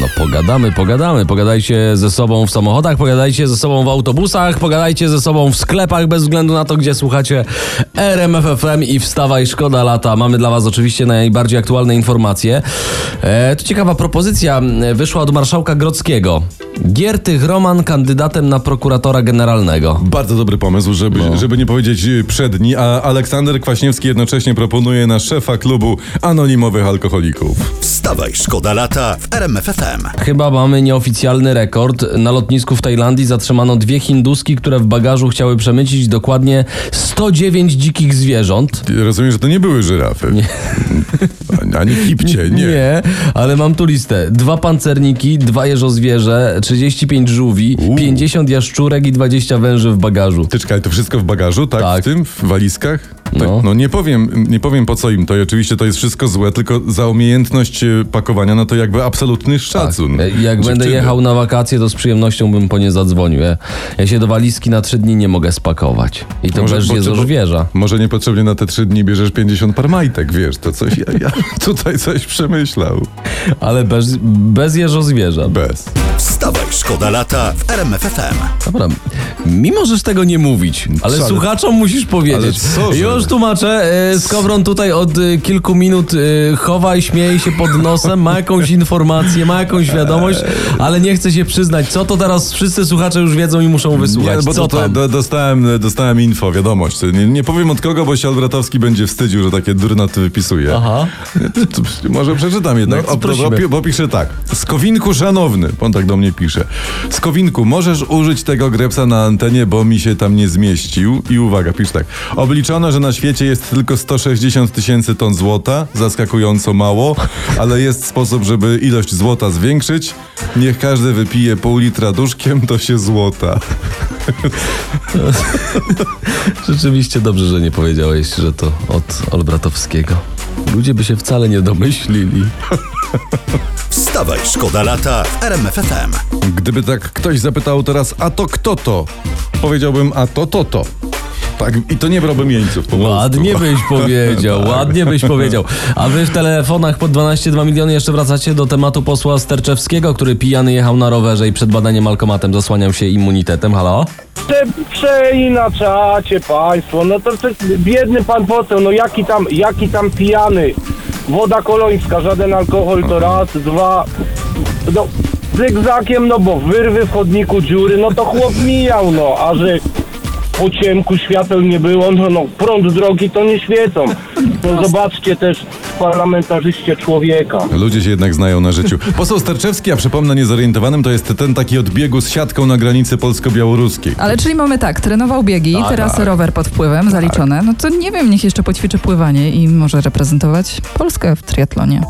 No pogadamy, pogadamy. Pogadajcie ze sobą w samochodach, pogadajcie ze sobą w autobusach, pogadajcie ze sobą w sklepach, bez względu na to, gdzie słuchacie RMFFM i wstawaj, szkoda lata. Mamy dla was oczywiście najbardziej aktualne informacje. E, to ciekawa propozycja wyszła od marszałka Grodzkiego. Giertych Roman kandydatem na prokuratora generalnego. Bardzo dobry pomysł, żeby, żeby nie powiedzieć y, przedni, a Aleksander Kwaśniewski jednocześnie proponuje na szefa klubu anonimowych alkoholików. Wstawaj, szkoda lata w Chyba mamy nieoficjalny rekord. Na lotnisku w Tajlandii zatrzymano dwie hinduski, które w bagażu chciały przemycić dokładnie 109 dzikich zwierząt. Rozumiem, że to nie były żyrafy. Nie. Ani kipcie, nie. Nie, ale mam tu listę. Dwa pancerniki, dwa jeżozwierze, 35 żółwi, 50 jaszczurek i 20 węży w bagażu. Ty czekaj, to wszystko w bagażu, tak? Tak. W tym, w walizkach? Tak, No. no. nie powiem, nie powiem po co im to i oczywiście to jest wszystko złe, tylko za umiejętność e, pakowania, no to jakby absolutny szacun. E, Jak będę Dziewczyny. jechał na wakacje, to z przyjemnością bym po nie zadzwonił. Ja, ja się do walizki na trzy dni nie mogę spakować. I to Może też po- jeżozwierza. Może niepotrzebnie na te trzy dni bierzesz 50 par majtek, wiesz, to coś, ja, ja tutaj coś przemyślał. Ale bez, bez jeżozwierza. Bez. Szkoda lata w RMFFM. Dobra, mimo żeś tego nie mówić, ale słuchaczom musisz powiedzieć. ale co, że- Już tłumaczę, e, Skowron tutaj od e, kilku minut e, chowa i śmieje się pod nosem, ma jakąś informację, ma jakąś wiadomość, ale nie chce się przyznać. Co to teraz wszyscy słuchacze już wiedzą i muszą wysłuchać. Nie, bo Co to, tam? do, dostałem, dostałem info, wiadomość. Nie, nie powiem od kogo, bo się Albratowski będzie wstydził, że takie durnoty wypisuje. Aha. To, to, może przeczytam jednak. No, to o, prosimy. bo, bo pisze tak. Skowinku szanowny, on tak do mnie pisze. Skowinku, możesz użyć tego grepsa na antenie, bo mi się tam nie zmieścił. I uwaga, pisze tak. Obliczono, że na świecie jest tylko 160 tysięcy ton złota, zaskakująco mało, ale jest sposób, żeby ilość złota zwiększyć. Niech każdy wypije pół litra duszkiem, to się złota. Rzeczywiście dobrze, że nie powiedziałeś, że to od Olbratowskiego. Ludzie by się wcale nie domyślili. Wstawaj, szkoda lata w RMFFM. Gdyby tak ktoś zapytał teraz, a to kto to? Powiedziałbym, a to to to. Tak, i to nie brałbym jeńców po Ładnie prostu. byś powiedział, ładnie byś powiedział. A wy w telefonach po 12,2 miliony jeszcze wracacie do tematu posła Sterczewskiego, który pijany jechał na rowerze i przed badaniem alkomatem zasłaniał się immunitetem. Halo? Prze, przeinaczacie państwo, no to, to biedny pan poseł, no jaki tam, jaki tam pijany. Woda kolońska, żaden alkohol to raz, dwa, no zygzakiem, no bo wyrwy w chodniku dziury, no to chłop mijał, no, a że po ciemku świateł nie było, no, no prąd drogi to nie świecą. No zobaczcie też w parlamentarzyście człowieka. Ludzie się jednak znają na życiu. Poseł Sterczewski, a przypomnę niezorientowanym, to jest ten taki od biegu z siatką na granicy polsko-białoruskiej. Ale czyli mamy tak, trenował biegi, Tak, teraz rower pod wpływem, zaliczone. No to nie wiem, niech jeszcze poćwiczy pływanie i może reprezentować Polskę w triatlonie.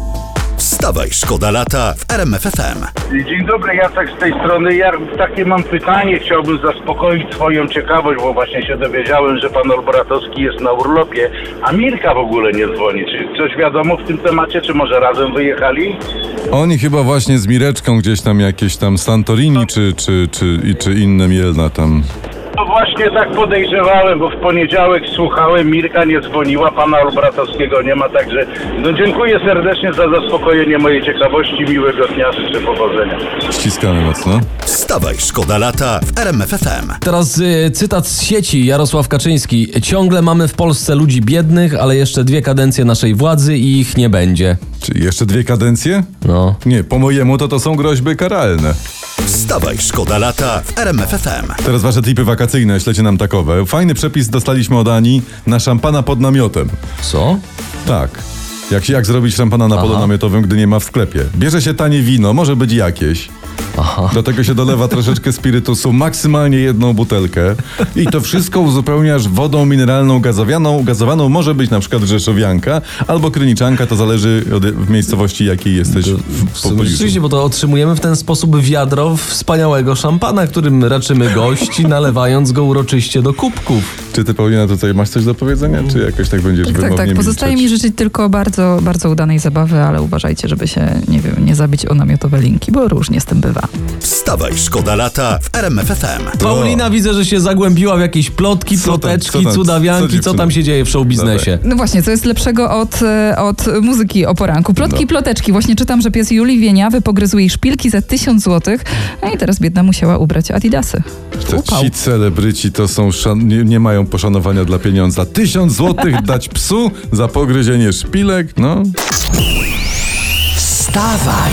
Wstawaj, szkoda lata w RMFFM. Dzień dobry, Jacek z tej strony. Ja takie mam pytanie, chciałbym zaspokoić swoją ciekawość, bo właśnie się dowiedziałem, że pan Olbratowski jest na urlopie, a Mirka w ogóle nie dzwoni. Czy coś wiadomo w tym temacie, czy może razem wyjechali? Oni chyba właśnie z Mireczką gdzieś tam jakieś tam Santorini czy, czy, czy, i- czy inne Mielna tam. Właśnie tak podejrzewałem, bo w poniedziałek słuchałem, Mirka nie dzwoniła, pana Olbratowskiego nie ma, także no dziękuję serdecznie za zaspokojenie mojej ciekawości. Miłego dnia, życzę powodzenia. Ściskamy mocno. Wstawaj, szkoda lata w RMFFM. Teraz y, cytat z sieci Jarosław Kaczyński. Ciągle mamy w Polsce ludzi biednych, ale jeszcze dwie kadencje naszej władzy i ich nie będzie. Czy jeszcze dwie kadencje? No. Nie, po mojemu to to są groźby karalne. Wstawaj, szkoda lata w RMFFM. Teraz wasze tipy wakacyjne, ślecie nam takowe. Fajny przepis dostaliśmy od Ani na szampana pod namiotem. Co? Tak. Jak, jak zrobić szampana na polu Aha. namiotowym, gdy nie ma w sklepie? Bierze się tanie wino, może być jakieś. Aha. Do tego się dolewa troszeczkę spirytusu, maksymalnie jedną butelkę. I to wszystko uzupełniasz wodą mineralną gazowaną. Gazowaną może być na przykład rzeszowianka albo kryniczanka, to zależy od w miejscowości, jakiej jesteś w, w W sumie pobliżu. Rzeczywiście, bo to otrzymujemy w ten sposób wiadro wspaniałego szampana, którym raczymy gości, nalewając go uroczyście do kubków. Czy ty, Paulina, tutaj masz coś do powiedzenia, czy jakoś tak będziesz Tak, tak, wymownie tak. Pozostaje mi milczeć? życzyć tylko bardzo, bardzo udanej zabawy, ale uważajcie, żeby się, nie wiem, nie zabić o namiotowe linki, bo różnie z tym bywa. Bywa. Wstawaj, szkoda lata w RMF FM. Paulina widzę, że się zagłębiła w jakieś plotki, Co tam, ploteczki, co tam, cudawianki, co tam się dzieje w show biznesie. No właśnie, co jest lepszego od, e, od muzyki o poranku? Plotki, No. ploteczki. Właśnie czytam, że pies Julii Wieniawy pogryzł jej szpilki za tysiąc złotych, no i teraz biedna musiała ubrać adidasy. Te Upał. Ci celebryci to są szan- nie, nie mają poszanowania dla pieniądza. Tysiąc złotych dać psu za pogryzienie szpilek? No. Wstawaj!